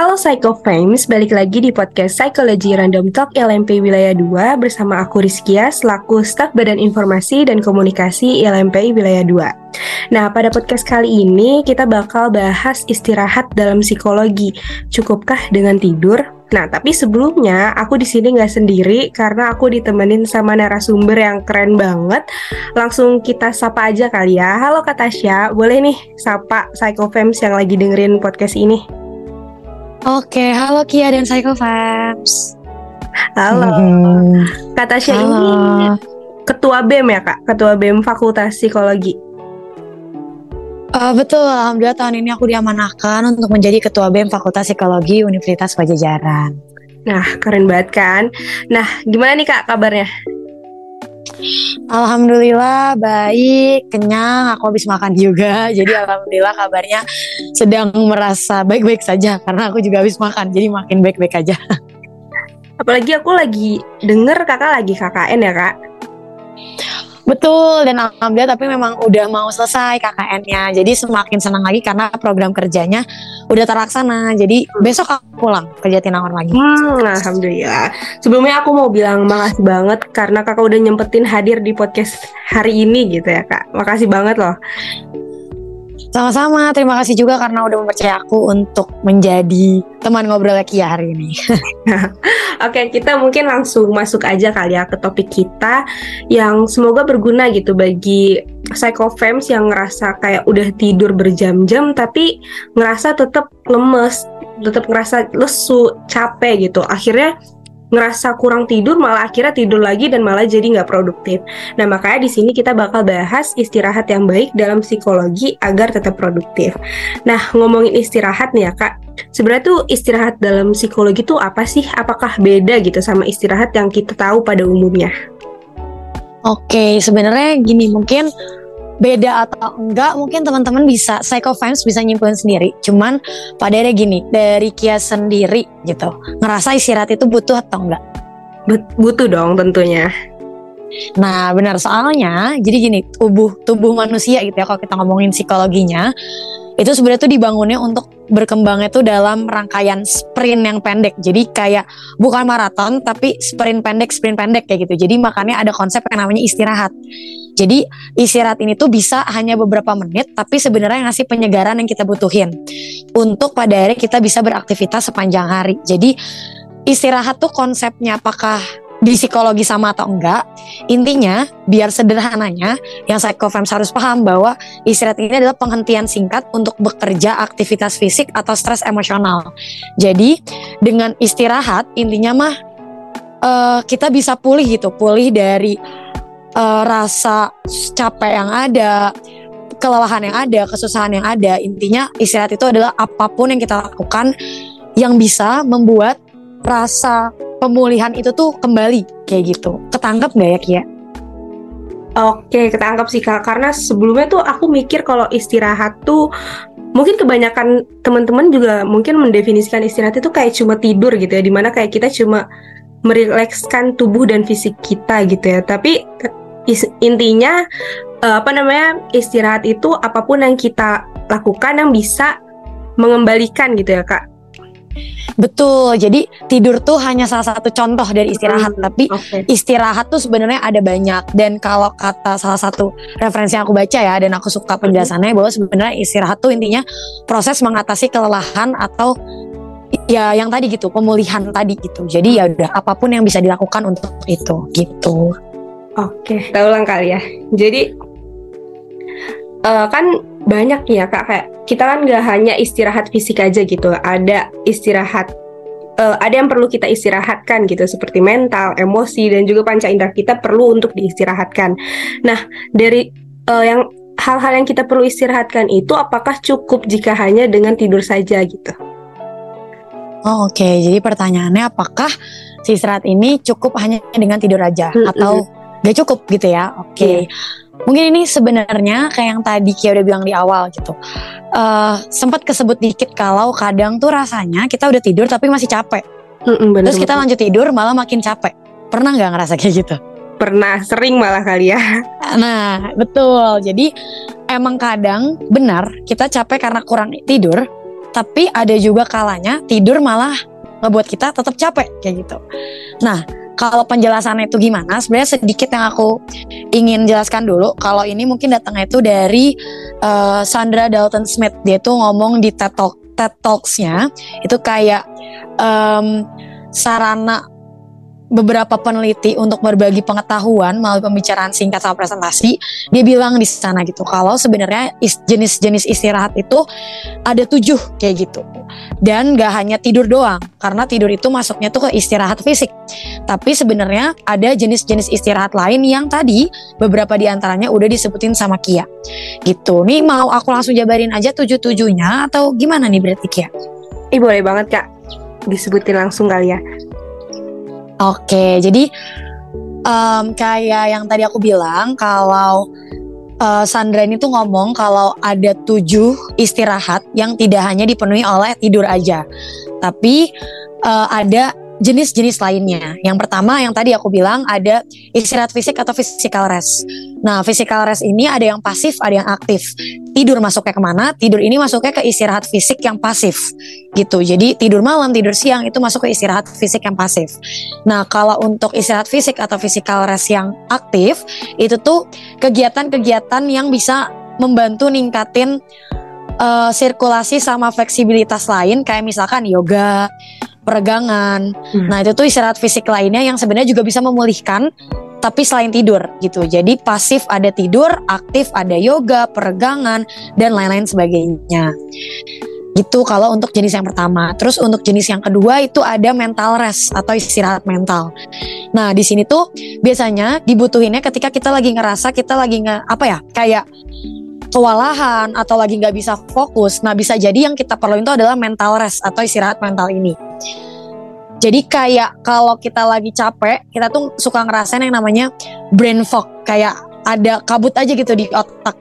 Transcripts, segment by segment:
Halo Psycho Frames, balik lagi di podcast Psychology Random Talk LMP Wilayah 2 bersama aku Rizkia selaku staf Badan Informasi dan Komunikasi LMP Wilayah 2. Nah, pada podcast kali ini kita bakal bahas istirahat dalam psikologi. Cukupkah dengan tidur? Nah, tapi sebelumnya aku di sini nggak sendiri karena aku ditemenin sama narasumber yang keren banget. Langsung kita sapa aja kali ya. Halo Kak Tasya, boleh nih sapa Psycho Fams yang lagi dengerin podcast ini? Oke, halo Kia dan Psycho Fams. Halo. Kak Tasya Halo. ini ketua BEM ya Kak? Ketua BEM Fakultas Psikologi. Eh, betul, alhamdulillah tahun ini aku diamanahkan untuk menjadi ketua BEM Fakultas Psikologi Universitas Pajajaran. Nah, keren banget kan? Nah, gimana nih Kak kabarnya? Alhamdulillah baik, kenyang, aku habis makan juga. Jadi alhamdulillah kabarnya sedang merasa baik-baik saja karena aku juga habis makan. Jadi makin baik-baik aja. Apalagi aku lagi denger Kakak lagi KKN ya Kak? Betul dan alhamdulillah tapi memang udah mau selesai KKN-nya. Jadi semakin senang lagi karena program kerjanya udah terlaksana. Jadi besok aku pulang ke Jatinangor lagi. Hmm, alhamdulillah. Sebelumnya aku mau bilang makasih banget karena kakak udah nyempetin hadir di podcast hari ini gitu ya kak. Makasih banget loh. Sama-sama, terima kasih juga karena udah mempercayai aku untuk menjadi teman ngobrol Kia hari ini. Oke, kita mungkin langsung masuk aja kali ya ke topik kita yang semoga berguna gitu bagi psychofems yang ngerasa kayak udah tidur berjam-jam tapi ngerasa tetap lemes, tetap ngerasa lesu, capek gitu. Akhirnya ngerasa kurang tidur malah akhirnya tidur lagi dan malah jadi nggak produktif. Nah makanya di sini kita bakal bahas istirahat yang baik dalam psikologi agar tetap produktif. Nah ngomongin istirahat nih ya kak, sebenarnya tuh istirahat dalam psikologi tuh apa sih? Apakah beda gitu sama istirahat yang kita tahu pada umumnya? Oke, sebenarnya gini mungkin beda atau enggak mungkin teman-teman bisa psychofans bisa nyimpulin sendiri. Cuman pada ada gini dari Kia sendiri gitu ngerasa istirahat itu butuh atau enggak? Butuh dong tentunya. Nah benar soalnya jadi gini tubuh tubuh manusia gitu ya kalau kita ngomongin psikologinya itu sebenarnya tuh dibangunnya untuk berkembangnya tuh dalam rangkaian sprint yang pendek. Jadi kayak bukan maraton tapi sprint pendek, sprint pendek kayak gitu. Jadi makanya ada konsep yang namanya istirahat. Jadi istirahat ini tuh bisa hanya beberapa menit tapi sebenarnya ngasih penyegaran yang kita butuhin untuk pada akhirnya kita bisa beraktivitas sepanjang hari. Jadi istirahat tuh konsepnya apakah di psikologi sama atau enggak intinya biar sederhananya yang psychofems harus paham bahwa istirahat ini adalah penghentian singkat untuk bekerja aktivitas fisik atau stres emosional. Jadi dengan istirahat intinya mah eh, kita bisa pulih gitu pulih dari eh, rasa capek yang ada kelelahan yang ada kesusahan yang ada. Intinya istirahat itu adalah apa pun yang kita lakukan yang bisa membuat rasa pemulihan itu tuh kembali kayak gitu. Ketangkep gak ya Kia? Oke, ketangkap sih kak. Karena sebelumnya tuh aku mikir kalau istirahat tuh mungkin kebanyakan teman-teman juga mungkin mendefinisikan istirahat itu kayak cuma tidur gitu ya, di mana kayak kita cuma merilekskan tubuh dan fisik kita gitu ya. Tapi intinya eh, apa namanya istirahat itu apa pun yang kita lakukan yang bisa mengembalikan gitu ya kak. Betul. Jadi tidur tuh hanya salah satu contoh dari istirahat, Hmm, tapi Oke. istirahat tuh sebenarnya ada banyak dan kalau kata salah satu referensi yang aku baca ya dan aku suka penjelasannya bahwa sebenarnya istirahat tuh intinya proses mengatasi kelelahan atau ya yang tadi gitu pemulihan tadi gitu jadi ya udah apa pun yang bisa dilakukan untuk itu gitu Oke, kita ulang kali ya. Jadi eh, kan banyak ya kak kayak kita kan nggak hanya istirahat fisik aja gitu, ada istirahat eh, ada yang perlu kita istirahatkan gitu seperti mental, emosi dan juga panca indera kita perlu untuk diistirahatkan. Nah dari eh, yang hal-hal yang kita perlu istirahatkan itu apakah cukup jika hanya dengan tidur saja gitu? Oh, Oke, jadi pertanyaannya apakah si istirahat ini cukup hanya dengan tidur aja Mm-mm. atau gak cukup gitu ya? Oke, mungkin ini sebenarnya kayak yang tadi Kia udah bilang di awal gitu. Eh sempat kesebut dikit kalau kadang tuh rasanya kita udah tidur tapi masih capek. Mm-mm, bener, Terus kita bener. lanjut tidur malah makin capek. Pernah nggak ngerasa kayak gitu? pernah sering malah kali ya. Nah, betul. Jadi emang kadang benar kita capek karena kurang tidur, tapi ada juga kalanya tidur malah ngebuat kita tetap capek kayak gitu. Nah, kalau penjelasannya itu gimana? Sebenarnya sedikit yang aku ingin jelaskan dulu. Kalau ini mungkin datangnya itu dari uh, Sandra Dalton Smith. Dia tuh ngomong di TED, Talk, TED Talks-nya itu kayak um, sarana beberapa peneliti untuk berbagi pengetahuan melalui pembicaraan singkat sama presentasi, dia bilang di sana gitu kalau sebenarnya jenis-jenis istirahat itu ada tujuh kayak gitu. Dan gak hanya tidur doang, karena tidur itu masuknya tuh ke istirahat fisik. Tapi sebenarnya ada jenis-jenis istirahat lain yang tadi beberapa di antaranya udah disebutin sama Kia. Gitu. Nih mau aku langsung jabarin aja tujuh-tujuhnya atau gimana nih berarti Kia? Ih boleh banget kak, disebutin langsung kali ya. Oke, jadi um, kayak yang tadi aku bilang kalau uh, Sandra ini tuh ngomong kalau ada tujuh istirahat yang tidak hanya dipenuhi oleh tidur aja, tapi uh, ada jenis-jenis lainnya. Yang pertama yang tadi aku bilang ada istirahat fisik atau physical rest. Nah, physical rest ini ada yang pasif, ada yang aktif. Tidur masuknya ke mana? Tidur ini masuknya ke istirahat fisik yang pasif, gitu. Jadi tidur malam, tidur siang itu masuk ke istirahat fisik yang pasif. Nah, kalau untuk istirahat fisik atau physical rest yang aktif, itu tuh kegiatan-kegiatan yang bisa membantu ningkatin uh, sirkulasi sama fleksibilitas lain kayak misalkan yoga, peregangan. Hmm. Nah, itu tuh istirahat fisik lainnya yang sebenarnya juga bisa memulihkan tapi selain tidur gitu. Jadi pasif ada tidur, aktif ada yoga, peregangan dan lain-lain sebagainya. Gitu kalau untuk jenis yang pertama. Terus untuk jenis yang kedua itu ada mental rest atau istirahat mental. Nah, di sini tuh biasanya dibutuhinnya ketika kita lagi ngerasa kita lagi nge apa ya? kayak kewalahan atau lagi nggak bisa fokus. Nah, bisa jadi yang kita perlu itu adalah mental rest atau istirahat mental ini. Jadi kayak kalau kita lagi capek, kita tuh suka ngerasain yang namanya brain fog, kayak ada kabut aja gitu di otak.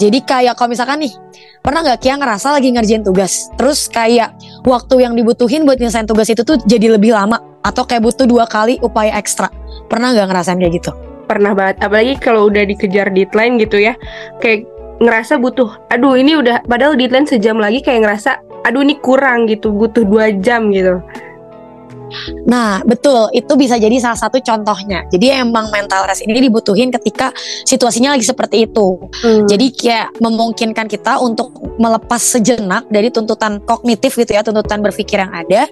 Jadi kayak kalau misalkan nih, pernah nggak Kia ngerasa lagi ngerjain tugas, terus kayak waktu yang dibutuhin buat nyelesain tugas itu tuh jadi lebih lama atau kayak butuh dua kali upaya ekstra. Pernah nggak ngerasain kayak gitu? Pernah banget, apalagi kalau udah dikejar deadline gitu ya, kayak ngerasa butuh aduh ini udah padahal deadline sejam lagi kayak ngerasa aduh ini kurang gitu butuh dua jam gitu Nah, betul, itu bisa jadi salah satu contohnya. Jadi emang mental rest ini dibutuhin ketika situasinya lagi seperti itu. Hmm. Jadi kayak memungkinkan kita untuk melepas sejenak dari tuntutan kognitif gitu ya, tuntutan berpikir yang ada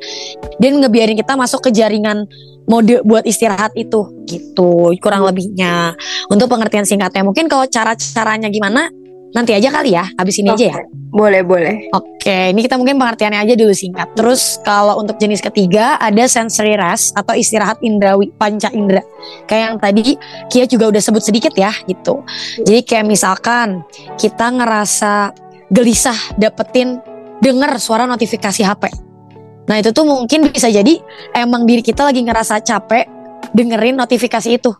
dan ngebiarin kita masuk ke jaringan mode buat istirahat itu gitu kurang lebihnya untuk pengertian singkatnya mungkin kalau cara-caranya gimana Nanti aja kali ya, habis ini okay. aja ya. Boleh, boleh. Oke, ini kita mungkin pengertiannya aja dulu singkat. Terus kalau untuk jenis ketiga ada sensory rest atau istirahat indrawi, panca indera. Kayak yang tadi Kia juga udah sebut sedikit ya gitu. Jadi kayak misalkan kita ngerasa gelisah dapetin denger suara notifikasi HP. Nah itu tuh mungkin bisa jadi emang diri kita lagi ngerasa capek dengerin notifikasi itu.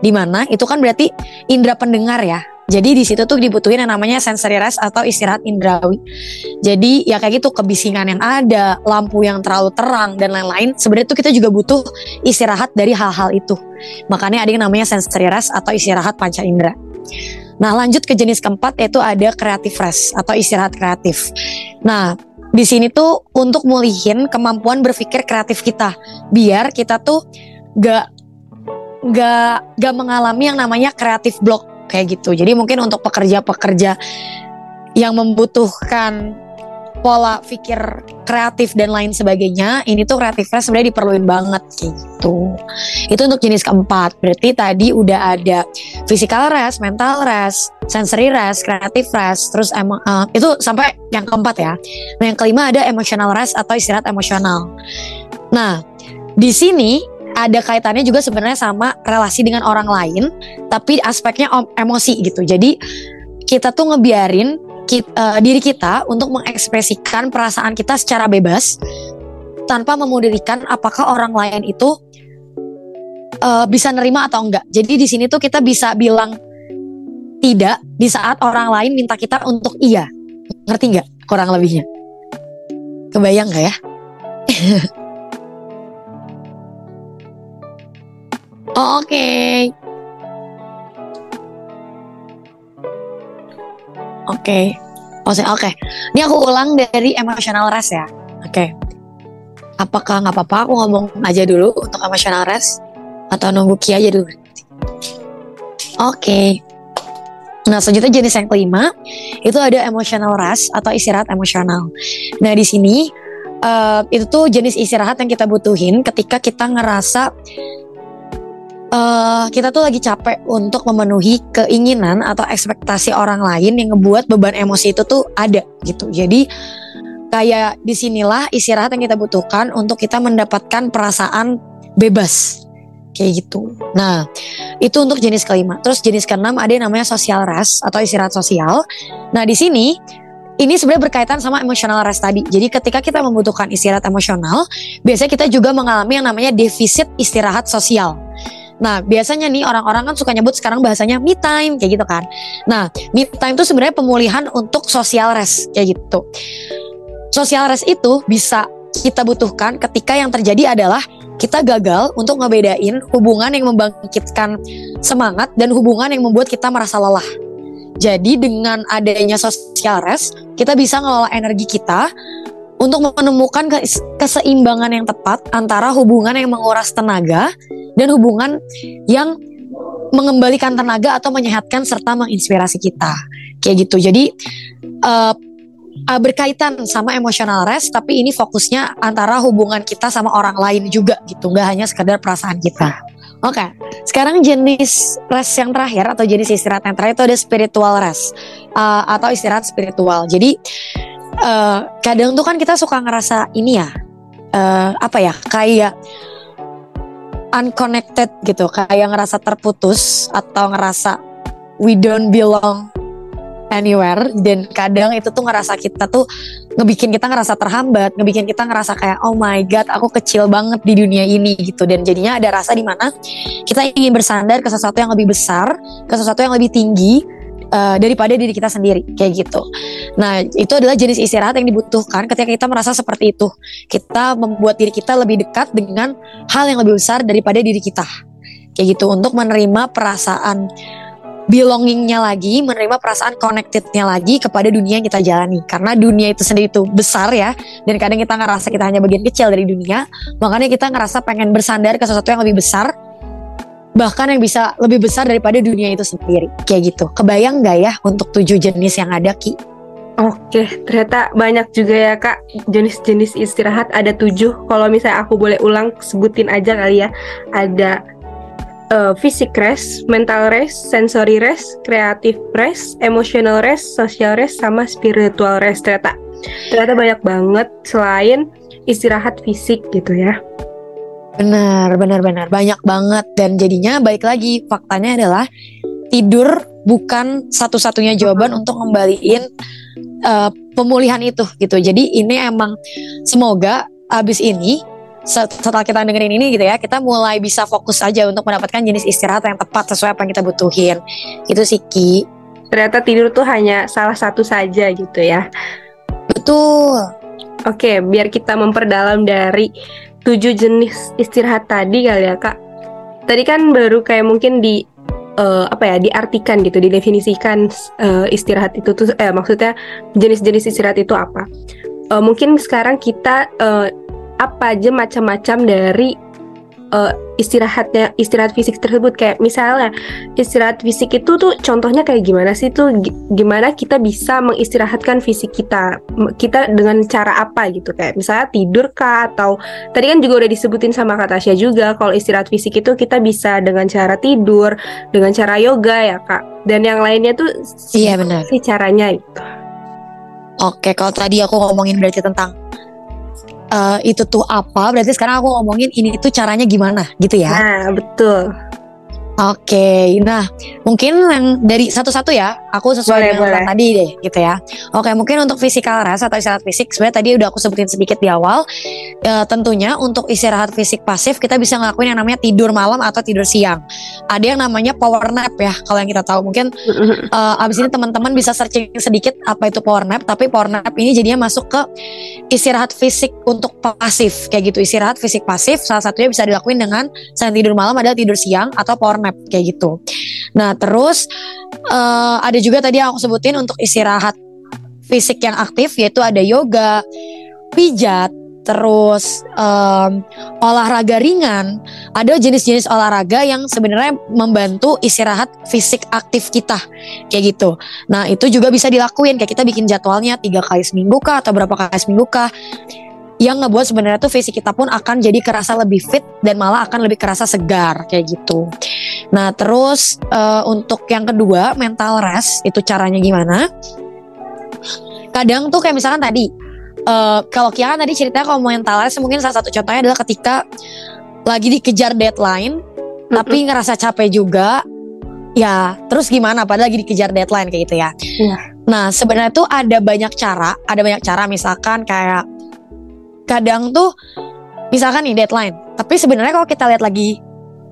Di mana itu kan berarti indera pendengar ya jadi di situ tuh dibutuhin yang namanya sensory rest atau istirahat indrawi. Jadi ya kayak gitu kebisingan yang ada, lampu yang terlalu terang dan lain-lain. Sebenarnya tuh kita juga butuh istirahat dari hal-hal itu. Makanya ada yang namanya sensory rest atau istirahat panca indera. Nah lanjut ke jenis keempat yaitu ada creative rest atau istirahat kreatif. Nah di sini tuh untuk mulihin kemampuan berpikir kreatif kita, biar kita tuh gak gak gak mengalami yang namanya kreatif block kayak gitu. Jadi mungkin untuk pekerja-pekerja yang membutuhkan pola pikir kreatif dan lain sebagainya, ini tuh kreativitas sebenarnya diperluin banget gitu. Itu untuk jenis keempat. Berarti tadi udah ada physical rest, mental rest, sensory rest, creative rest, terus emang uh, itu sampai yang keempat ya. Nah, yang kelima ada emotional rest atau istirahat emosional. Nah, di sini ada kaitannya juga sebenarnya sama relasi dengan orang lain, tapi aspeknya emosi gitu. Jadi kita tuh ngebiarin kita, uh, eh, diri kita untuk mengekspresikan perasaan kita secara bebas tanpa memudirikan apakah orang lain itu uh, bisa nerima atau enggak. Jadi di sini tuh kita bisa bilang tidak di saat orang lain minta kita untuk iya. Ngerti nggak kurang lebihnya? Kebayang nggak ya? Oh, oke. Okay. Oke. Okay. Oke. Okay. Ini aku ulang dari emotional rest ya. Oke. Okay. Apakah nggak apa-apa aku ngomong aja dulu untuk emotional rest atau nunggu Ki aja dulu? Oke. Okay. Nah, selanjutnya jenis yang kelima itu ada emotional rest atau istirahat emosional. Nah, di sini uh, itu tuh jenis istirahat yang kita butuhin ketika kita ngerasa uh, kita tuh lagi capek untuk memenuhi keinginan atau ekspektasi orang lain yang ngebuat beban emosi itu tuh ada gitu. Jadi kayak di sinilah istirahat yang kita butuhkan untuk kita mendapatkan perasaan bebas kayak gitu. Nah itu untuk jenis kelima. Terus jenis keenam ada yang namanya social rest atau istirahat sosial. Nah di sini ini sebenarnya berkaitan sama emotional rest tadi. Jadi ketika kita membutuhkan istirahat emosional, biasanya kita juga mengalami yang namanya defisit istirahat sosial. Nah, biasanya nih orang-orang kan suka nyebut sekarang bahasanya me time kayak gitu kan. Nah, me time itu sebenarnya pemulihan untuk social rest kayak gitu. Social rest itu bisa kita butuhkan ketika yang terjadi adalah kita gagal untuk ngebedain hubungan yang membangkitkan semangat dan hubungan yang membuat kita merasa lelah. Jadi dengan adanya social rest, kita bisa ngelola energi kita untuk menemukan keseimbangan yang tepat antara hubungan yang menguras tenaga dan hubungan yang mengembalikan tenaga atau menyehatkan serta menginspirasi kita. Kayak gitu. Jadi uh, berkaitan sama emotional rest tapi ini fokusnya antara hubungan kita sama orang lain juga gitu. Nggak hanya sekedar perasaan kita. Oke okay. sekarang jenis rest yang terakhir atau jenis istirahat yang terakhir itu ada spiritual rest uh, atau istirahat spiritual. Jadi uh, kadang tuh kan kita suka ngerasa ini ya uh, apa ya kayak unconnected gitu kayak ngerasa terputus atau ngerasa we don't belong anywhere. Dan kadang itu tuh ngerasa kita tuh ngebikin kita ngerasa terhambat, ngebikin kita ngerasa kayak oh my god aku kecil banget di dunia ini gitu. Dan jadinya ada rasa di mana kita ingin bersandar ke sesuatu yang lebih besar, ke sesuatu yang lebih tinggi uh, daripada diri kita sendiri kayak gitu. Nah itu adalah jenis istirahat yang dibutuhkan ketika kita merasa seperti itu. Kita membuat diri kita lebih dekat dengan hal yang lebih besar daripada diri kita kayak gitu untuk menerima perasaan belongingnya lagi, menerima perasaan connectednya lagi kepada dunia yang kita jalani. Karena dunia itu sendiri itu besar ya, dan kadang kita ngerasa kita hanya bagian kecil dari dunia, makanya kita ngerasa pengen bersandar ke sesuatu yang lebih besar bahkan yang bisa lebih besar daripada dunia itu sendiri kayak gitu kebayang nggak ya untuk tujuh jenis yang ada ki Oke, ternyata banyak juga ya kak jenis-jenis istirahat ada tujuh. Kalau misalnya aku boleh ulang sebutin aja kali ya. Ada uh, fisik rest, mental rest, sensory rest, kreatif rest, emotional rest, social rest, sama spiritual rest. Ternyata ternyata banyak banget selain istirahat fisik gitu ya. Benar, benar, benar. Banyak banget dan jadinya baik lagi faktanya adalah tidur bukan satu-satunya jawaban untuk ngembaliin uh, pemulihan itu gitu. Jadi ini emang semoga abis ini setelah kita dengerin ini gitu ya, kita mulai bisa fokus aja untuk mendapatkan jenis istirahat yang tepat sesuai apa yang kita butuhin. Itu sih Ki. Ternyata tidur tuh hanya salah satu saja gitu ya. Betul. Oke, biar kita memperdalam dari tujuh jenis istirahat tadi kali ya kak. Tadi kan baru kayak mungkin di uh, apa ya diartikan gitu, didefinisikan uh, istirahat itu tuh, eh, maksudnya jenis-jenis istirahat itu apa? Uh, mungkin sekarang kita uh, apa aja macam-macam dari uh, istirahatnya istirahat fisik tersebut. Kayak misalnya istirahat fisik itu tuh contohnya kayak gimana sih tuh? Gimana kita bisa mengistirahatkan fisik kita? Kita dengan cara apa gitu? Kayak misalnya tidur kah? Atau tadi kan juga udah disebutin sama Kak Tasya juga kalau istirahat fisik itu kita bisa dengan cara tidur dengan cara yoga ya Kak. Dan yang lainnya tuh iya benar. sih caranya itu. Oke, kalau tadi aku ngomongin berarti tentang uh, itu tuh apa? Berarti sekarang aku ngomongin ini itu caranya gimana? Gitu ya? Nah betul Oke, okay, nah mungkin yang dari satu-satu ya, aku sesuai boleh, dengan boleh. tadi deh, gitu ya. Oke, mungkin untuk physical rest atau istirahat fisik, sebenarnya tadi udah aku sebutin sedikit di awal. E, tentunya untuk istirahat fisik pasif kita bisa ngelakuin yang namanya tidur malam atau tidur siang. Ada yang namanya power nap ya, kalau yang kita tahu. Mungkin e, abis ini teman-teman bisa searching sedikit apa itu power nap. Tapi power nap ini jadinya masuk ke istirahat fisik untuk pasif, kayak gitu. Istirahat fisik pasif, salah satunya bisa dilakuin dengan selain tidur malam adalah tidur siang atau power map kayak gitu. Nah terus uh, ada juga tadi yang aku sebutin untuk istirahat fisik yang aktif yaitu ada yoga, pijat, terus um, olahraga ringan, ada jenis-jenis olahraga yang sebenarnya membantu istirahat fisik aktif kita, kayak gitu. Nah itu juga bisa dilakuin, kayak kita bikin jadwalnya tiga kali seminggu kah atau berapa kali seminggu kah, yang ngebuat sebenarnya tuh fisik kita pun akan jadi kerasa lebih fit dan malah akan lebih kerasa segar, kayak gitu. Nah terus uh, untuk yang kedua mental rest itu caranya gimana? Kadang tuh kayak misalkan tadi uh, kalau Kia kan tadi ceritanya kalau mentalnya mungkin salah satu contohnya adalah ketika lagi dikejar deadline mm-hmm. tapi ngerasa capek juga ya terus gimana padahal lagi dikejar deadline kayak gitu ya yeah. nah sebenarnya tuh ada banyak cara ada banyak cara misalkan kayak kadang tuh misalkan nih deadline tapi sebenarnya kalau kita lihat lagi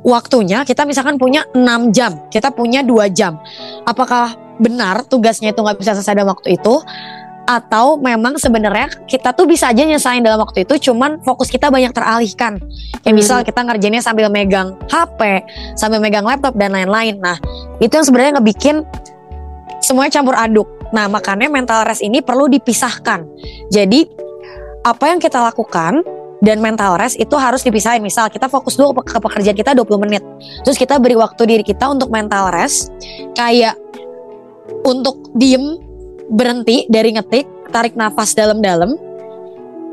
waktunya kita misalkan punya 6 jam kita punya dua jam. Apakah benar tugasnya itu nggak bisa selesai dalam waktu itu? Atau memang sebenarnya kita tuh bisa aja nyesain dalam waktu itu cuman fokus kita banyak teralihkan. Kayak misal hmm. kita ngerjainnya sambil megang HP sambil megang laptop dan lain-lain. Nah itu yang sebenarnya ngebikin semuanya campur aduk. Nah makanya mental rest ini perlu dipisahkan. Jadi apa yang kita lakukan dan mental rest itu harus dipisahin. Misal kita fokus dulu ke pekerjaan kita 20 menit. Terus kita beri waktu diri kita untuk mental rest. Kayak untuk diem berhenti dari ngetik, tarik nafas dalam-dalam.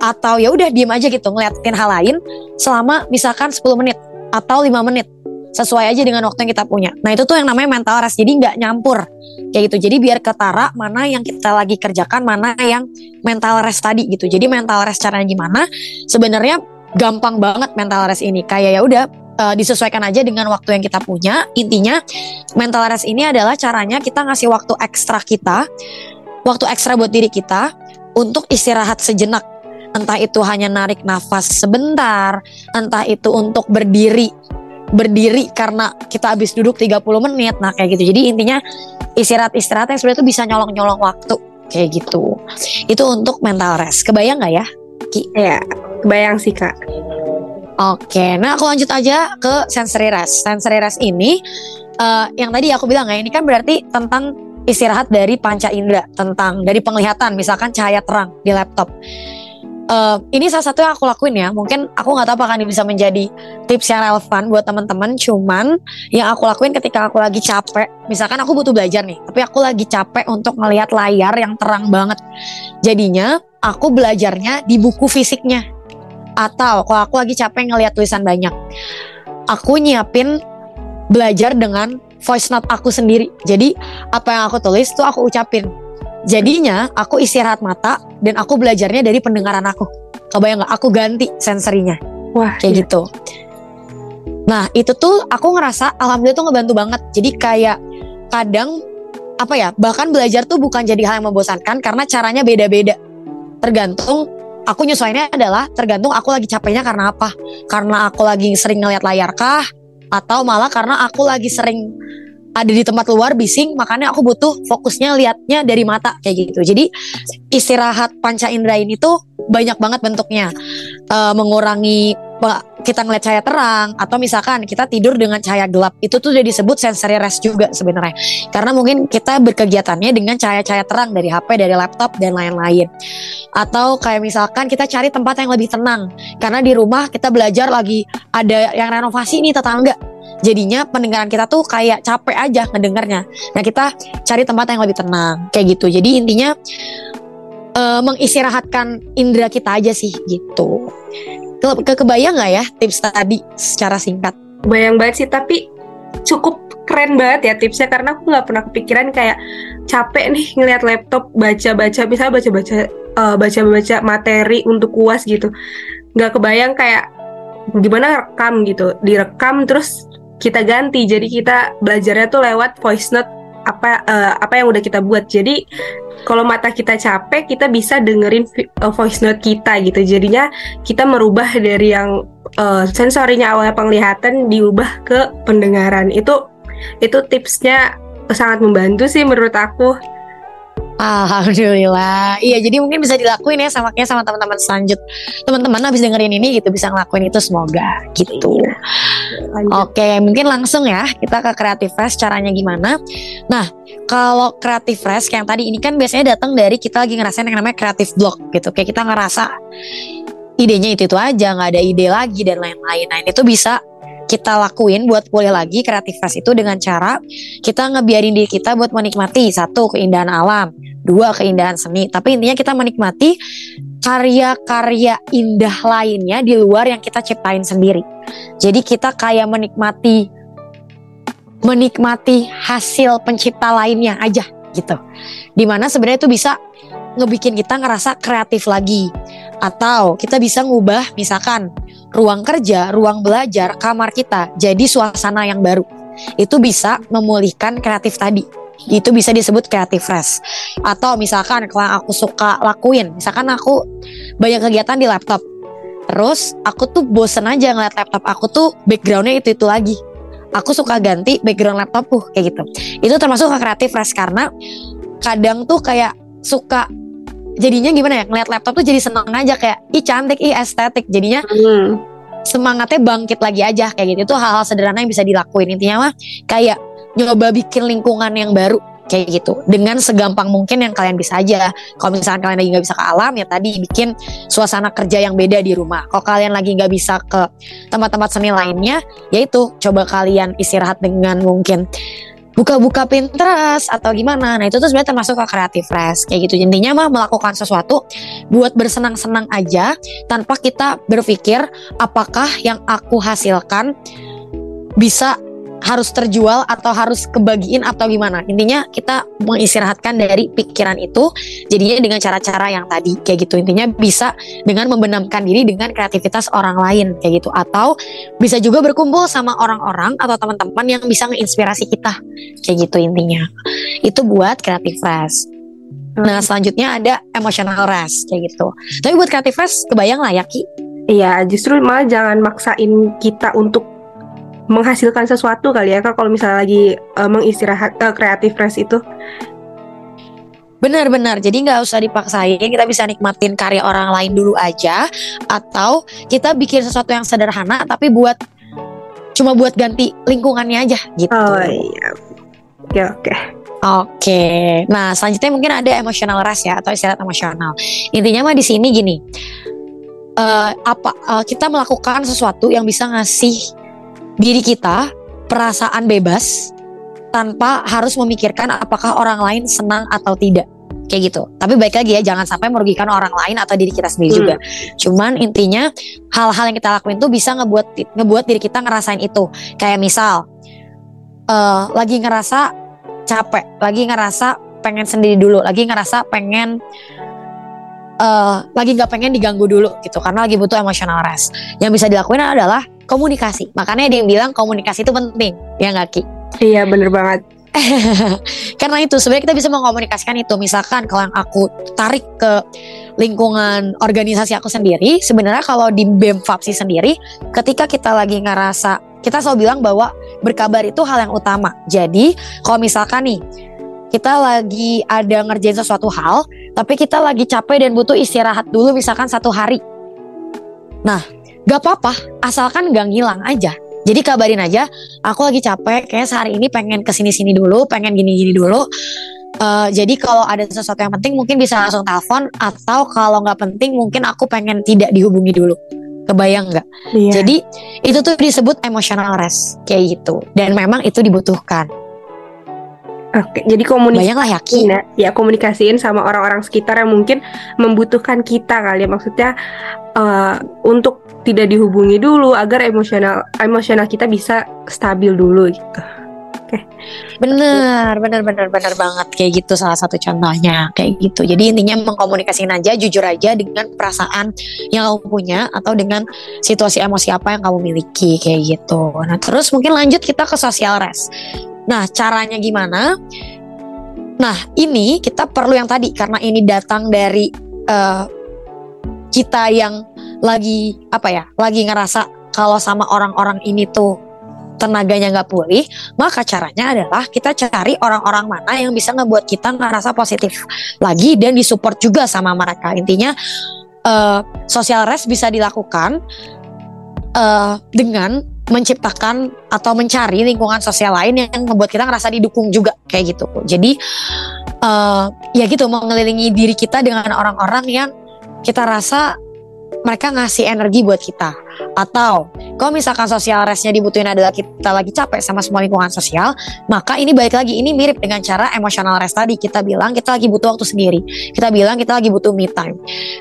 Atau ya udah diem aja gitu ngeliatin hal lain selama misalkan 10 menit atau 5 menit sesuai aja dengan waktu yang kita punya. Nah itu tuh yang namanya mental rest. Jadi nggak nyampur kayak gitu. Jadi biar ketara mana yang kita lagi kerjakan, mana yang mental rest tadi gitu. Jadi mental rest caranya gimana? Sebenarnya gampang banget mental rest ini. Kayak ya udah uh, disesuaikan aja dengan waktu yang kita punya. Intinya mental rest ini adalah caranya kita ngasih waktu ekstra kita waktu ekstra buat diri kita untuk istirahat sejenak. Entah itu hanya narik nafas sebentar, entah itu untuk berdiri berdiri karena kita habis duduk 30 menit. Nah, kayak gitu. Jadi intinya istirahat-istirahat yang sebenarnya itu bisa nyolong-nyolong waktu kayak gitu. Itu untuk mental rest. Kebayang nggak ya? Ki? Ya, kebayang sih, Kak. Oke, nah aku lanjut aja ke sensory rest. Sensory rest ini uh, yang tadi aku bilang ya, ini kan berarti tentang istirahat dari panca indera tentang dari penglihatan misalkan cahaya terang di laptop. Uh, ini salah satu yang aku lakuin ya. Mungkin aku nggak tahu apakah ini bisa menjadi tips yang relevan buat teman-teman. Cuman yang aku lakuin ketika aku lagi capek, misalkan aku butuh belajar nih, tapi aku lagi capek untuk melihat layar yang terang banget. Jadinya aku belajarnya di buku fisiknya. Atau kalau aku lagi capek ngelihat tulisan banyak, aku nyiapin belajar dengan voice note aku sendiri. Jadi apa yang aku tulis tuh aku ucapin. Jadinya aku istirahat mata dan aku belajarnya dari pendengaran aku. Kebayang nggak? Aku ganti sensorinya. Wah, kayak iya. gitu. Nah itu tuh aku ngerasa alhamdulillah tuh ngebantu banget. Jadi kayak kadang apa ya bahkan belajar tuh bukan jadi hal yang membosankan karena caranya beda-beda. Tergantung aku nyesuainya adalah tergantung aku lagi capeknya karena apa. Karena aku lagi sering ngeliat layar kah? Atau malah karena aku lagi sering ada di tempat luar bising makanya aku butuh fokusnya liatnya dari mata kayak gitu. Jadi istirahat panca indera ini tuh banyak banget bentuknya. Uh, mengurangi kita ngeliat cahaya terang atau misalkan kita tidur dengan cahaya gelap. Itu tuh udah disebut sensory rest juga sebenarnya. Karena mungkin kita berkegiatannya dengan cahaya-cahaya terang dari HP dari laptop dan lain-lain. Atau kayak misalkan kita cari tempat yang lebih tenang. Karena di rumah kita belajar lagi ada yang renovasi nih tetangga jadinya pendengaran kita tuh kayak capek aja ngedengarnya. Nah kita cari tempat yang lebih tenang kayak gitu. Jadi intinya uh, mengistirahatkan indera kita aja sih gitu. Ke, ke kebayang nggak ya tips tadi secara singkat? Bayang banget sih tapi cukup keren banget ya tipsnya karena aku nggak pernah kepikiran kayak capek nih ngeliat laptop baca-baca misalnya baca-baca uh, baca-baca materi untuk kuas gitu. Nggak kebayang kayak gimana rekam gitu. Direkam terus kita ganti. Jadi kita belajarnya tuh lewat voice note apa uh, apa yang udah kita buat. Jadi kalau mata kita capek kita bisa dengerin uh, voice note kita gitu. Jadinya kita merubah dari yang uh, sensorinya awalnya penglihatan diubah ke pendengaran. Itu itu tipsnya sangat membantu sih menurut aku Alhamdulillah. Iya, jadi mungkin bisa dilakuin ya sama kayak sama teman-teman selanjut. Teman-teman habis dengerin ini gitu bisa ngelakuin itu semoga gitu. Iya. Oke, mungkin langsung ya kita ke Creative Fresh caranya gimana. Nah, kalau Creative Fresh yang tadi ini kan biasanya datang dari kita lagi ngerasain yang namanya creative block gitu. Kayak kita ngerasa idenya itu itu aja, nggak ada ide lagi dan lain-lain. Nah, itu bisa kita lakuin buat pulih lagi kreativitas itu dengan cara kita ngebiarin diri kita buat menikmati satu keindahan alam, dua keindahan seni. Tapi intinya kita menikmati karya-karya indah lainnya di luar yang kita ciptain sendiri. Jadi kita kayak menikmati menikmati hasil pencipta lainnya aja gitu. Di mana sebenarnya itu bisa ngebikin kita ngerasa kreatif lagi. Atau kita bisa ngubah misalkan ruang kerja, ruang belajar, kamar kita jadi suasana yang baru. Itu bisa memulihkan kreatif tadi. Itu bisa disebut kreatif fresh. Atau misalkan kalau aku suka lakuin, misalkan aku banyak kegiatan di laptop. Terus aku tuh bosen aja ngeliat laptop aku tuh backgroundnya itu-itu lagi. Aku suka ganti background laptopku kayak gitu. Itu termasuk ke kreatif fresh karena kadang tuh kayak suka jadinya gimana ya ngeliat laptop tuh jadi seneng aja kayak ih cantik ih estetik. Jadinya hmm. semangatnya bangkit lagi aja kayak gitu. Itu hal-hal sederhana yang bisa dilakuin. Intinya mah kayak nyoba bikin lingkungan yang baru kayak gitu. Dengan segampang mungkin yang kalian bisa aja. Kalau misalnya kalian lagi nggak bisa ke alam ya tadi bikin suasana kerja yang beda di rumah. Kalau kalian lagi nggak bisa ke tempat-tempat seni lainnya yaitu coba kalian istirahat dengan mungkin buka-buka Pinterest atau gimana. Nah itu tuh sebenarnya termasuk ke kreatif fresh kayak gitu. Intinya mah melakukan sesuatu buat bersenang-senang aja tanpa kita berpikir apakah yang aku hasilkan bisa harus terjual atau harus kebagiin atau gimana. Intinya kita mengistirahatkan dari pikiran itu jadinya dengan cara-cara yang tadi kayak gitu. Intinya bisa dengan membenamkan diri dengan kreativitas orang lain kayak gitu atau bisa juga berkumpul sama orang-orang atau teman-teman yang bisa menginspirasi kita kayak gitu intinya. Itu buat kreatif rest. Nah selanjutnya ada emotional rest kayak gitu. Tapi buat kreatif rest kebayang lah ya Ki. Iya justru malah jangan maksain kita untuk menghasilkan sesuatu kali ya kak kalau misalnya lagi uh, mengistirahat uh, kreatif rest itu Benar-benar, jadi nggak usah dipaksain, kita bisa nikmatin karya orang lain dulu aja, atau kita bikin sesuatu yang sederhana tapi buat cuma buat ganti lingkungannya aja gitu. Oh iya, oke oke. Oke, nah selanjutnya mungkin ada emotional rest ya atau istirahat emosional. Intinya mah di sini gini, uh, apa uh, kita melakukan sesuatu yang bisa ngasih diri kita perasaan bebas tanpa harus memikirkan apakah orang lain senang atau tidak kayak gitu. Tapi baik lagi ya jangan sampai merugikan orang lain atau diri kita sendiri hmm. juga. Cuman intinya hal-hal yang kita lakuin tuh bisa ngebuat ngebuat diri kita ngerasain itu. Kayak misal uh, lagi ngerasa capek, lagi ngerasa pengen sendiri dulu, lagi ngerasa pengen uh, lagi nggak pengen diganggu dulu gitu karena lagi butuh emotional rest. Yang bisa dilakuin adalah komunikasi. Makanya dia yang bilang komunikasi itu penting, ya nggak Ki? Iya bener banget. Karena itu sebenarnya kita bisa mengkomunikasikan itu. Misalkan kalau yang aku tarik ke lingkungan organisasi aku sendiri, sebenarnya kalau di BEM FAPSI sendiri, ketika kita lagi ngerasa, kita selalu bilang bahwa berkabar itu hal yang utama. Jadi kalau misalkan nih, kita lagi ada ngerjain sesuatu hal, tapi kita lagi capek dan butuh istirahat dulu misalkan satu hari. Nah, Gak apa-apa, asalkan gak ngilang aja. Jadi kabarin aja, aku lagi capek, kayak sehari ini pengen ke sini-sini dulu, pengen gini-gini dulu. Uh, jadi kalau ada sesuatu yang penting mungkin bisa langsung telepon atau kalau nggak penting mungkin aku pengen tidak dihubungi dulu. Kebayang nggak? Iya. Jadi itu tuh disebut emotional rest kayak gitu. Dan memang itu dibutuhkan. Oke, jadi komunikasi lah yakin ya, ya komunikasiin sama orang-orang sekitar yang mungkin membutuhkan kita kali ya maksudnya uh, untuk tidak dihubungi dulu agar emosional emosional kita bisa stabil dulu gitu. Oke. Bener, bener, bener, bener banget kayak gitu salah satu contohnya kayak gitu. Jadi intinya mengkomunikasiin aja, jujur aja dengan perasaan yang kamu punya atau dengan situasi emosi apa yang kamu miliki kayak gitu. Nah terus mungkin lanjut kita ke social rest. Nah, caranya gimana? Nah, ini kita perlu yang tadi karena ini datang dari uh, kita yang lagi apa ya? Lagi ngerasa kalau sama orang-orang ini tuh tenaganya nggak pulih, maka caranya adalah kita cari orang-orang mana yang bisa ngebuat kita ngerasa positif lagi dan disupport juga sama mereka. Intinya uh, social rest bisa dilakukan uh, dengan menciptakan atau mencari lingkungan sosial lain yang membuat kita ngerasa didukung juga kayak gitu. Jadi uh, ya gitu mengelilingi diri kita dengan orang-orang yang kita rasa mereka ngasih energi buat kita. Atau kalau misalkan sosial restnya dibutuhin adalah kita lagi capek sama semua lingkungan sosial maka ini balik lagi ini mirip dengan cara emosional rest tadi. Kita bilang kita lagi butuh waktu sendiri. Kita bilang kita lagi butuh me time.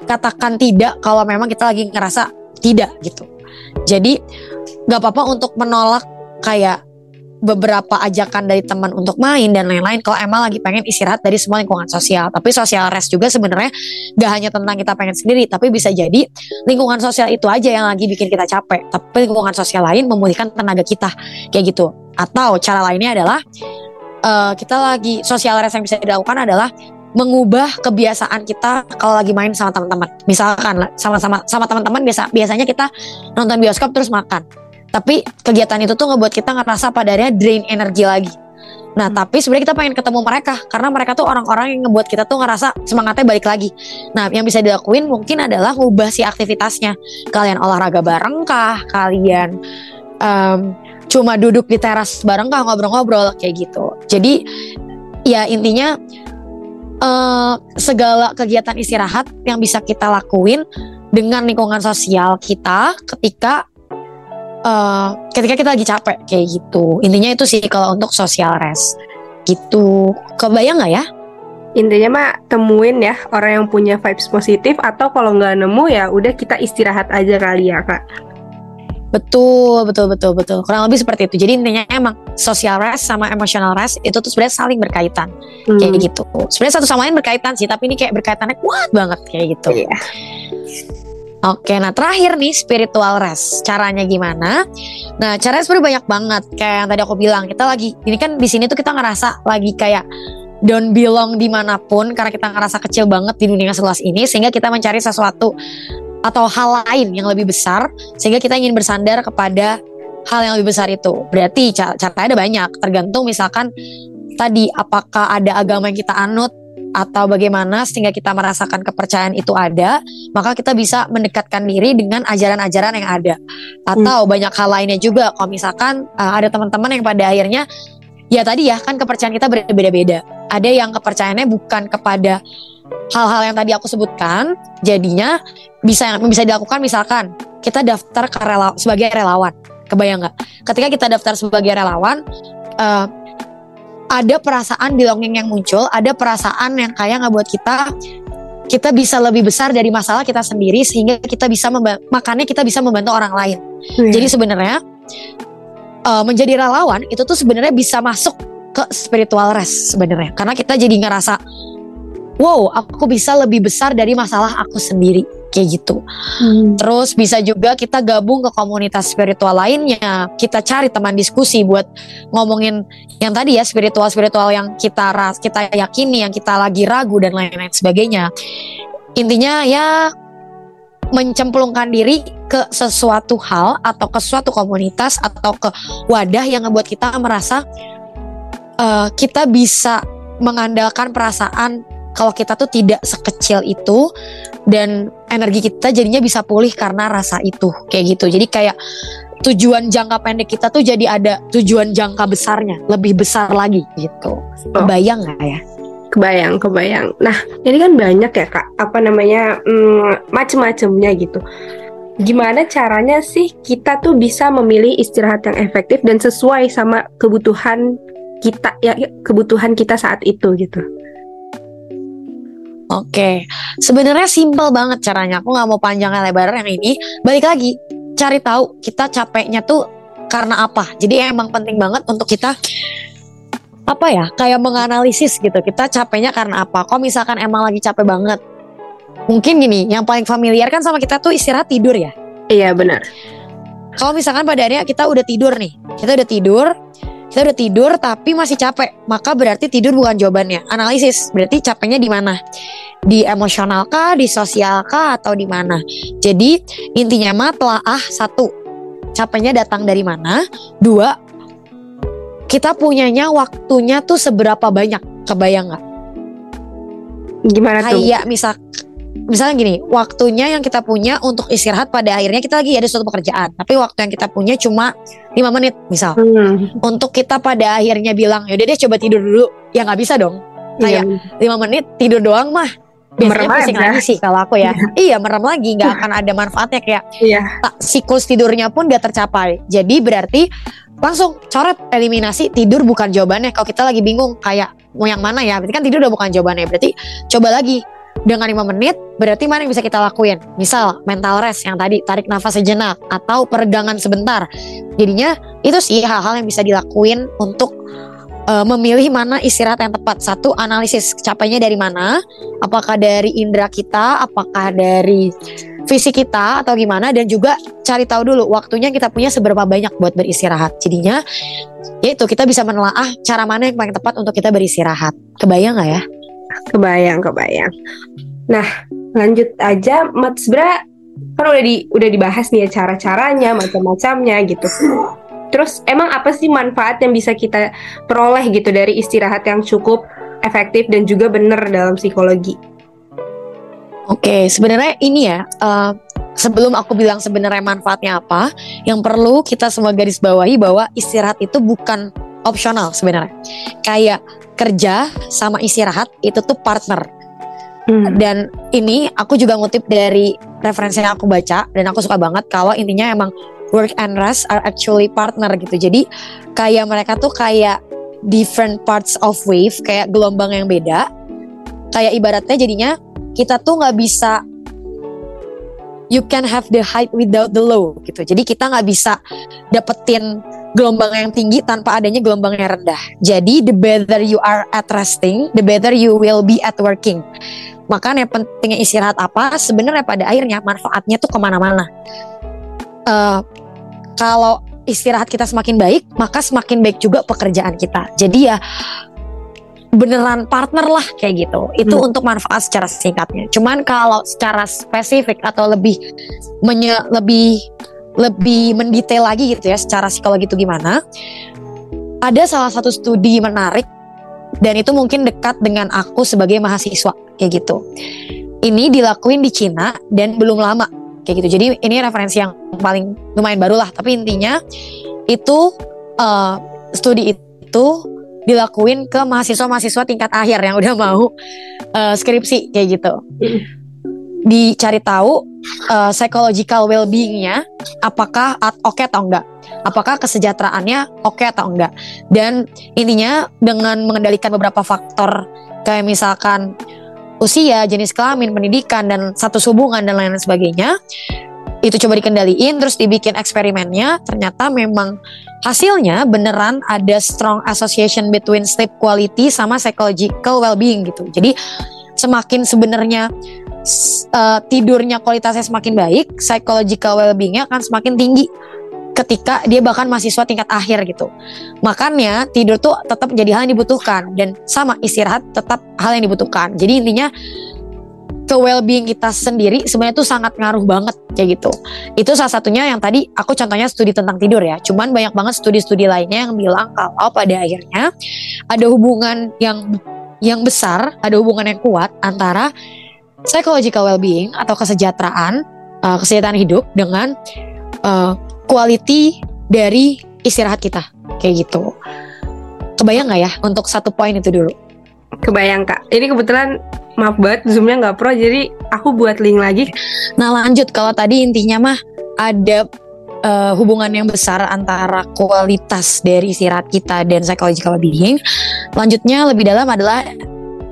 Katakan tidak kalau memang kita lagi ngerasa tidak gitu. Jadi gak apa-apa untuk menolak kayak beberapa ajakan dari teman untuk main dan lain-lain. Kalau emang lagi pengen istirahat dari semua lingkungan sosial. Tapi sosial rest juga sebenarnya gak hanya tentang kita pengen sendiri tapi bisa jadi lingkungan sosial itu aja yang lagi bikin kita capek. Tapi lingkungan sosial lain memulihkan tenaga kita. Kayak gitu. Atau cara lainnya adalah uh, kita lagi sosial rest yang bisa dilakukan adalah mengubah kebiasaan kita kalau lagi main sama teman-teman. Misalkan sama-sama sama teman-teman biasa biasanya kita nonton bioskop terus makan tapi kegiatan itu tuh ngebuat kita ngerasa pada akhirnya drain energi lagi Nah, hmm. tapi sebenarnya kita pengen ketemu mereka karena mereka tuh orang-orang yang ngebuat kita tuh ngerasa semangatnya balik lagi. Nah, yang bisa dilakuin mungkin adalah ngubah si aktivitasnya. Kalian olahraga bareng kah? Kalian um, cuma duduk di teras bareng kah ngobrol-ngobrol kayak gitu. Jadi ya intinya uh, segala kegiatan istirahat yang bisa kita lakuin dengan lingkungan sosial kita ketika uh, ketika kita lagi capek kayak gitu intinya itu sih kalau untuk social rest gitu kebayang nggak ya intinya mah temuin ya orang yang punya vibes positif atau kalau nggak nemu ya udah kita istirahat aja kali ya kak Betul, betul, betul, betul. Kurang lebih seperti itu. Jadi intinya emang social rest sama emotional rest itu tuh sebenarnya saling berkaitan. Hmm. Kayak gitu. Sebenarnya satu sama lain berkaitan sih, tapi ini kayak berkaitannya kuat banget kayak gitu. Iya. Oke, nah terakhir nih spiritual rest. Caranya gimana? Nah, caranya sebenarnya banyak banget. Kayak yang tadi aku bilang, kita lagi ini kan di sini tuh kita ngerasa lagi kayak don't belong di mana pun karena kita ngerasa kecil banget di dunia seluas ini sehingga kita mencari sesuatu atau hal lain yang lebih besar sehingga kita ingin bersandar kepada hal yang lebih besar itu. Berarti caranya ada banyak, tergantung misalkan tadi apakah ada agama yang kita anut atau bagaimana sehingga kita merasakan kepercayaan itu ada, maka kita bisa mendekatkan diri dengan ajaran-ajaran yang ada. Atau hmm. banyak hal lainnya juga. Kalau misalkan uh, ada teman-teman yang pada akhirnya ya tadi ya kan kepercayaan kita berbeda-beda. Ada yang kepercayaannya bukan kepada hal-hal yang tadi aku sebutkan, jadinya bisa yang bisa dilakukan misalkan kita daftar ke rela, sebagai relawan. Kebayang nggak? Ketika kita daftar sebagai relawan, uh, ada perasaan belonging yang muncul, ada perasaan yang kayak nggak buat kita kita bisa lebih besar dari masalah kita sendiri sehingga kita bisa makanya kita bisa membantu orang lain. Hmm. Jadi sebenarnya uh, menjadi relawan itu tuh sebenarnya bisa masuk ke spiritual rest sebenarnya karena kita jadi ngerasa wow aku bisa lebih besar dari masalah aku sendiri kayak gitu. Hmm. Terus bisa juga kita gabung ke komunitas spiritual lainnya. Kita cari teman diskusi buat ngomongin yang tadi ya spiritual spiritual yang kita ras kita yakini, yang kita lagi ragu dan lain-lain sebagainya. Intinya ya mencemplungkan diri ke sesuatu hal atau ke suatu komunitas atau ke wadah yang ngebuat kita merasa uh, kita bisa mengandalkan perasaan kalau kita tuh tidak sekecil itu dan energi kita jadinya bisa pulih karena rasa itu kayak gitu. Jadi kayak tujuan jangka pendek kita tuh jadi ada tujuan jangka besarnya lebih besar lagi gitu. Oh. kebayang nggak ya? Kebayang kebayang. Nah ini kan banyak ya kak. Apa namanya hmm, macem-macemnya gitu. Gimana caranya sih kita tuh bisa memilih istirahat yang efektif dan sesuai sama kebutuhan kita ya kebutuhan kita saat itu gitu Oke, sebenarnya simpel banget caranya. Aku nggak mau panjang lebar yang ini. Balik lagi, cari tahu kita capeknya tuh karena apa. Jadi emang penting banget untuk kita apa ya, kayak menganalisis gitu. Kita capeknya karena apa? Kok misalkan emang lagi capek banget, mungkin gini, yang paling familiar kan sama kita tuh istirahat tidur ya. Iya benar. Kalau misalkan pada akhirnya kita udah tidur nih, kita udah tidur, kita udah tidur tapi masih capek, maka berarti tidur bukan jawabannya. Analisis, berarti capeknya di mana? Di emosional kah, di sosial kah, atau di mana? Jadi intinya mah telah ah satu, capeknya datang dari mana? Dua, kita punyanya waktunya tuh seberapa banyak kebayang nggak Gimana tuh? kayak misal misalnya gini waktunya yang kita punya untuk istirahat pada akhirnya kita lagi ada suatu pekerjaan tapi waktu yang kita punya cuma lima menit misal Hmm, untuk kita pada akhirnya bilang yaudah deh coba tidur dulu ya nggak bisa dong iya. kayak lima menit tidur doang mah biasanya Merem pusing aja. lagi sih kalau aku ya iya merem lagi nggak akan ada manfaatnya kayak Iya. tak siklus tidurnya pun gak tercapai. Jadi berarti langsung coret eliminasi tidur bukan jawabannya. Kalau kita lagi bingung kayak mau yang mana ya, berarti kan tidur udah bukan jawabannya. Berarti coba lagi dengan 5 menit berarti mana yang bisa kita lakuin? Misal mental rest yang tadi tarik nafas sejenak atau peregangan sebentar. Jadinya itu sih hal-hal yang bisa dilakuin untuk eh, memilih mana istirahat yang tepat. Satu analisis capainya dari mana? Apakah dari indera kita? Apakah dari fisik kita atau gimana dan juga cari tahu dulu waktunya kita punya seberapa banyak buat beristirahat. Jadinya yaitu kita bisa menelaah cara mana yang paling tepat untuk kita beristirahat. Kebayang nggak ya? Kebayang, kebayang. Nah, lanjut aja, Mat sebenarnya kan udah di udah dibahas nih ya cara-caranya, macam-macamnya gitu. Terus emang apa sih manfaat yang bisa kita peroleh gitu dari istirahat yang cukup efektif dan juga benar dalam psikologi? Oke, sebenarnya ini ya eh, sebelum aku bilang sebenarnya manfaatnya apa, yang perlu kita semua garis bawahi bahwa istirahat itu bukan opsional sebenarnya. Kayak kerja sama istirahat itu tuh partner. Hmm. Dan ini aku juga ngutip dari referensi yang aku baca dan aku suka banget kalau intinya emang work and rest are actually partner gitu. Jadi kayak mereka tuh kayak different parts of wave, kayak gelombang yang beda. Kayak ibaratnya jadinya kita tuh nggak bisa you can have the height without the low gitu. Jadi kita nggak bisa dapetin gelombang yang tinggi tanpa adanya gelombang yang rendah. Jadi the better you are at resting, the better you will be at working. Makanya pentingnya istirahat apa? Sebenarnya pada akhirnya manfaatnya tuh ke mana-mana. Eh, kalau istirahat kita semakin baik, maka semakin baik juga pekerjaan kita. Jadi ya beneran partner lah kayak gitu. Itu Hmm. untuk manfaat secara singkatnya. Cuman kalau secara spesifik atau lebih menye- lebih lebih mendetail lagi gitu ya secara psikologi itu gimana? Ada salah satu studi menarik dan itu mungkin dekat dengan aku sebagai mahasiswa kayak gitu. Ini dilakuin di Cina dan belum lama kayak gitu. Jadi ini referensi yang paling lumayan baru lah. Tapi intinya itu eh, studi itu dilakuin ke mahasiswa-mahasiswa tingkat akhir yang udah mau eh, skripsi kayak gitu. Dicari tahu eh, psychological well-beingnya apakah oke atau enggak. Apakah kesejahteraannya oke atau enggak. Dan intinya dengan mengendalikan beberapa faktor kayak misalkan usia, jenis kelamin, pendidikan dan status hubungan dan lain-lain sebagainya itu coba dikendaliin terus dibikin eksperimennya ternyata memang hasilnya beneran ada strong association between sleep quality sama psychological well-being gitu jadi semakin sebenarnya eh, tidurnya kualitasnya semakin baik psychological well-beingnya akan semakin tinggi ketika dia bahkan mahasiswa tingkat akhir gitu makanya tidur tuh tetap menjadi hal yang dibutuhkan dan sama istirahat tetap hal yang dibutuhkan jadi intinya ke well-being kita sendiri sebenarnya tuh sangat ngaruh banget kayak gitu. Itu salah satunya yang tadi aku contohnya studi tentang tidur ya. Cuman banyak banget studi-studi lainnya yang bilang kalau pada akhirnya ada hubungan yang yang besar, ada hubungan yang kuat antara psychological well-being atau kesejahteraan uh, kesehatan hidup dengan uh, quality dari istirahat kita kayak gitu. Kebayang nggak ya untuk satu poin itu dulu? Kebayang kak. Ini kebetulan maaf banget zoomnya nggak pro, jadi aku buat link lagi. Nah lanjut kalau tadi intinya mah ada eh, hubungan yang besar antara kualitas dari istirahat kita dan psychological being. Lanjutnya lebih dalam adalah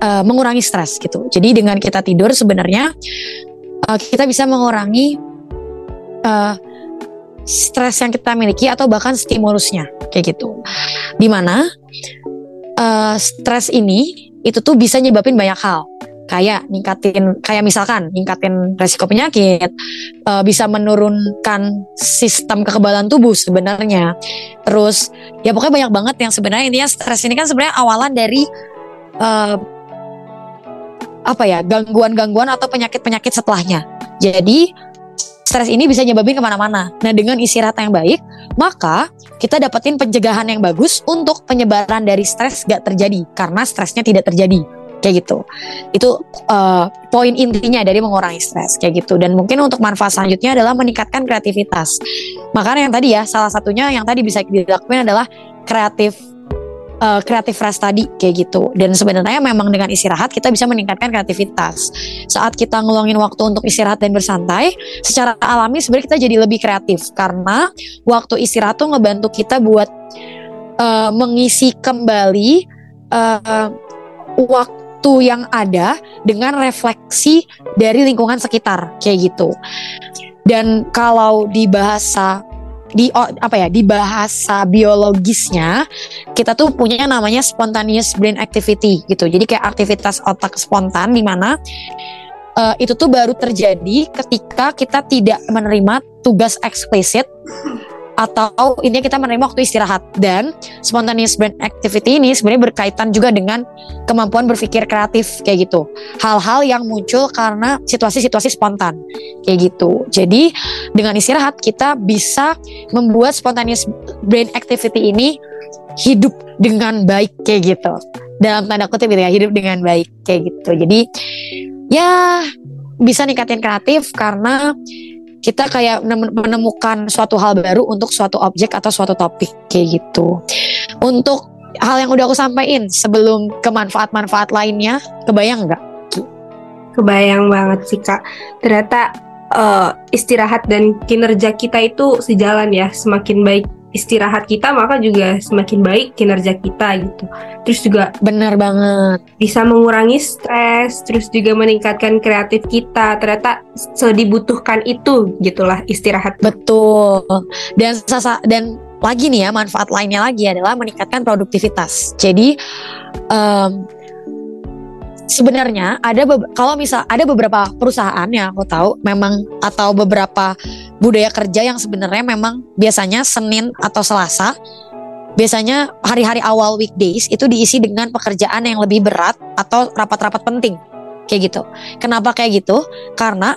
eh, mengurangi stres gitu. Jadi dengan kita tidur sebenarnya eh, kita bisa mengurangi eh, stres yang kita miliki atau bahkan stimulusnya kayak gitu. Di mana eh, stres ini itu tuh bisa nyebabin banyak hal kayak ningkatin kayak misalkan ningkatin resiko penyakit eh, bisa menurunkan sistem kekebalan tubuh sebenarnya terus ya pokoknya banyak banget yang sebenarnya intinya stres ini kan sebenarnya awalan dari eh, apa ya gangguan-gangguan atau penyakit-penyakit setelahnya. Jadi stres ini bisa nyebabin ke mana-mana. Nah dengan istirahat yang baik maka kita dapetin pencegahan yang bagus untuk penyebaran dari stres gak terjadi karena stresnya tidak terjadi. Kayak gitu. Itu uh, poin intinya dari mengurangi stres kayak gitu. Dan mungkin untuk manfaat selanjutnya adalah meningkatkan kreativitas. Makanya yang tadi ya salah satunya yang tadi bisa dilakukan adalah kreatif uh, kreatif rest tadi kayak gitu. Dan sebenarnya memang dengan istirahat kita bisa meningkatkan kreativitas. Saat kita ngeluangin waktu untuk istirahat dan bersantai secara alami sebenarnya kita jadi lebih kreatif. Karena waktu istirahat tuh ngebantu kita buat uh, mengisi kembali uh, waktu yang ada dengan refleksi dari lingkungan sekitar kayak gitu. Dan kalau di bahasa di apa ya di bahasa biologisnya kita tuh punya namanya spontaneous brain activity gitu. Jadi kayak aktivitas otak spontan di mana uh, itu tuh baru terjadi ketika kita tidak menerima tugas eksplisit atau ini kita menerima waktu istirahat. Dan spontaneous brain activity ini sebenarnya berkaitan juga dengan kemampuan berpikir kreatif kayak gitu. Hal-hal yang muncul karena situasi-situasi spontan kayak gitu. Jadi dengan istirahat kita bisa membuat spontaneous brain activity ini hidup dengan baik kayak gitu. Dalam tanda kutip gitu ya hidup dengan baik kayak gitu. Jadi ya bisa ningkatin kreatif karena kita kayak menemukan suatu hal baru untuk suatu objek atau suatu topik kayak gitu. Untuk hal yang udah aku sampaikan sebelum ke manfaat-manfaat lainnya, kebayang nggak? Kebayang banget sih kak. Ternyata uh, istirahat dan kinerja kita itu sejalan ya. Semakin baik istirahat kita maka juga semakin baik kinerja kita gitu. Terus juga benar banget bisa mengurangi stres, terus juga meningkatkan kreatif kita. Ternyata sedibutuhkan itu gitulah istirahat. Betul. Dan sasa dan lagi nih ya manfaat lainnya lagi adalah meningkatkan produktivitas. Jadi um, sebenarnya ada kalau misal ada beberapa perusahaan yang aku tahu memang atau beberapa budaya kerja yang sebenarnya memang biasanya Senin atau Selasa biasanya hari-hari awal weekdays itu diisi dengan pekerjaan yang lebih berat atau rapat-rapat penting kayak gitu. Kenapa kayak gitu? Karena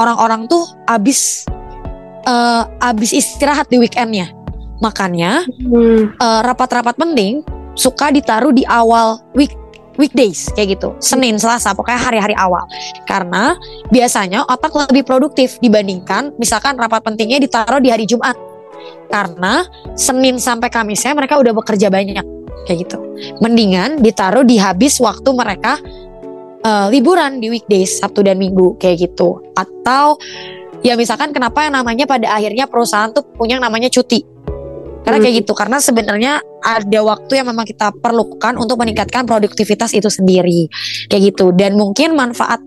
orang-orang tuh abis uh, abis istirahat di weekendnya, makanya hmm. uh, rapat-rapat penting suka ditaruh di awal week weekdays kayak gitu. Senin Selasa pokoknya hari-hari awal. Karena biasanya otak lebih produktif dibandingkan misalkan rapat pentingnya ditaruh di hari Jumat. Karena Senin sampai Kamisnya mereka udah bekerja banyak kayak gitu. Mendingan ditaruh di habis waktu mereka uh, liburan di weekdays Sabtu dan Minggu kayak gitu. Atau ya misalkan kenapa yang namanya pada akhirnya perusahaan tuh punya yang namanya cuti karena kayak hmm. gitu, karena sebenarnya ada waktu yang memang kita perlukan untuk meningkatkan produktivitas itu sendiri. Kayak gitu. Dan mungkin manfaat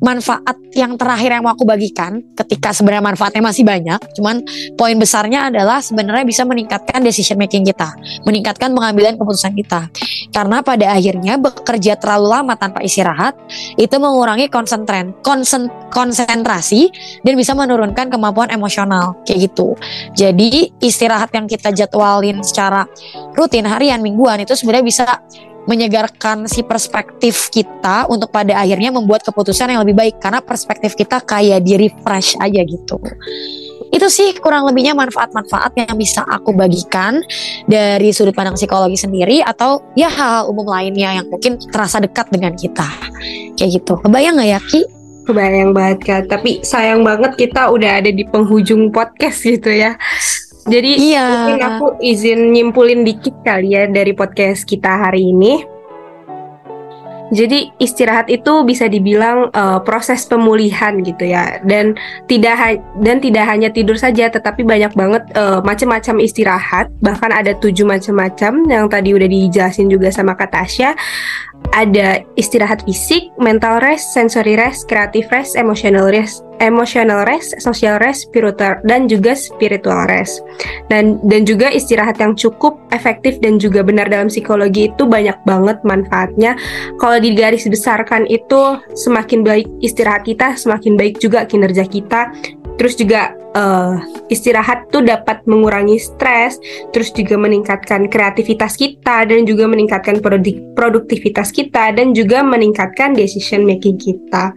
manfaat yang terakhir yang mau aku bagikan ketika sebenarnya manfaatnya masih banyak cuman poin besarnya adalah sebenarnya bisa meningkatkan decision making kita meningkatkan pengambilan keputusan kita. Karena pada akhirnya bekerja terlalu lama tanpa istirahat itu mengurangi konsentren konsen, konsentrasi dan bisa menurunkan kemampuan emosional kayak gitu. Jadi istirahat yang kita jadwalin secara rutin harian mingguan itu sebenarnya bisa menyegarkan si perspektif kita untuk pada akhirnya membuat keputusan yang lebih baik karena perspektif kita kayak di refresh aja gitu. Itu sih kurang lebihnya manfaat-manfaat yang bisa aku bagikan dari sudut pandang psikologi sendiri atau ya hal, -hal umum lainnya yang mungkin terasa dekat dengan kita. Kayak gitu. Kebayang gak ya Ki? Kebayang banget Kak, tapi sayang banget kita udah ada di penghujung podcast gitu ya. Jadi iya. mungkin aku izin nyimpulin dikit kali ya dari podcast kita hari ini. Jadi istirahat itu bisa dibilang uh, proses pemulihan gitu ya dan tidak dan tidak hanya tidur saja tetapi banyak banget uh, macam-macam istirahat bahkan ada tujuh macam-macam yang tadi udah dijelasin juga sama Kak Tasya ada istirahat fisik, mental rest, sensory rest, creative rest, emotional rest, emotional rest, social rest, spiritual dan juga spiritual rest. Dan dan juga istirahat yang cukup efektif dan juga benar dalam psikologi itu banyak banget manfaatnya. Kalau digaris besarkan itu semakin baik istirahat kita, semakin baik juga kinerja kita terus juga uh, istirahat tuh dapat mengurangi stres, terus juga meningkatkan kreativitas kita dan juga meningkatkan produktivitas kita dan juga meningkatkan decision making kita.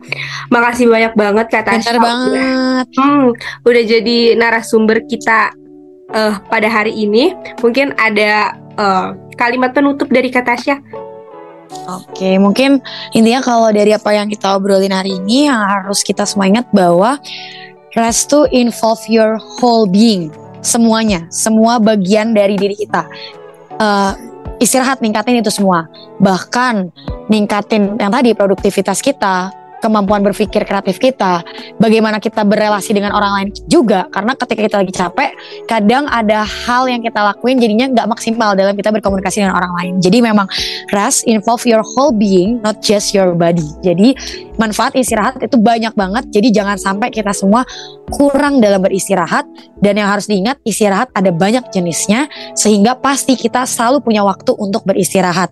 Makasih banyak banget kata Benar banget. Hmm, udah jadi narasumber kita uh, pada hari ini. Mungkin ada uh, kalimat penutup dari Katasha. Oke, mungkin intinya kalau dari apa yang kita obrolin hari ini yang harus kita semua ingat bahwa rest to involve your whole being, semuanya, semua bagian dari diri kita. Uh, istirahat ningkatin itu semua, bahkan ningkatin yang tadi produktivitas kita, kemampuan berpikir kreatif kita, bagaimana kita berrelasi dengan orang lain juga. Karena ketika kita lagi capek, kadang ada hal yang kita lakuin jadinya nggak maksimal dalam kita berkomunikasi dengan orang lain. Jadi memang rest involve your whole being, not just your body. Jadi manfaat istirahat itu banyak banget. Jadi jangan sampai kita semua kurang dalam beristirahat. Dan yang harus diingat, istirahat ada banyak jenisnya, sehingga pasti kita selalu punya waktu untuk beristirahat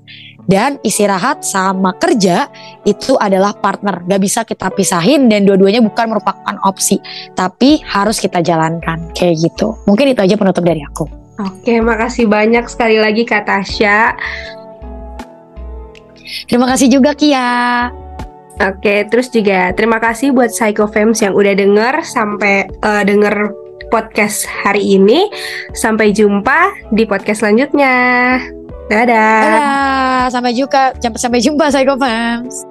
dan istirahat sama kerja itu adalah partner. Gak bisa kita pisahin dan dua-duanya bukan merupakan opsi. Tapi harus kita jalankan kayak gitu. Mungkin itu aja penutup dari aku. Oke makasih banyak sekali lagi Kak Tasya. Terima kasih juga Kia. Oke, terus juga terima kasih buat Psychofems yang udah denger sampai uh, denger podcast hari ini. Sampai jumpa di podcast selanjutnya. Dadah. Dadah. Sampai jumpa. Sampai jumpa Psycho Fans.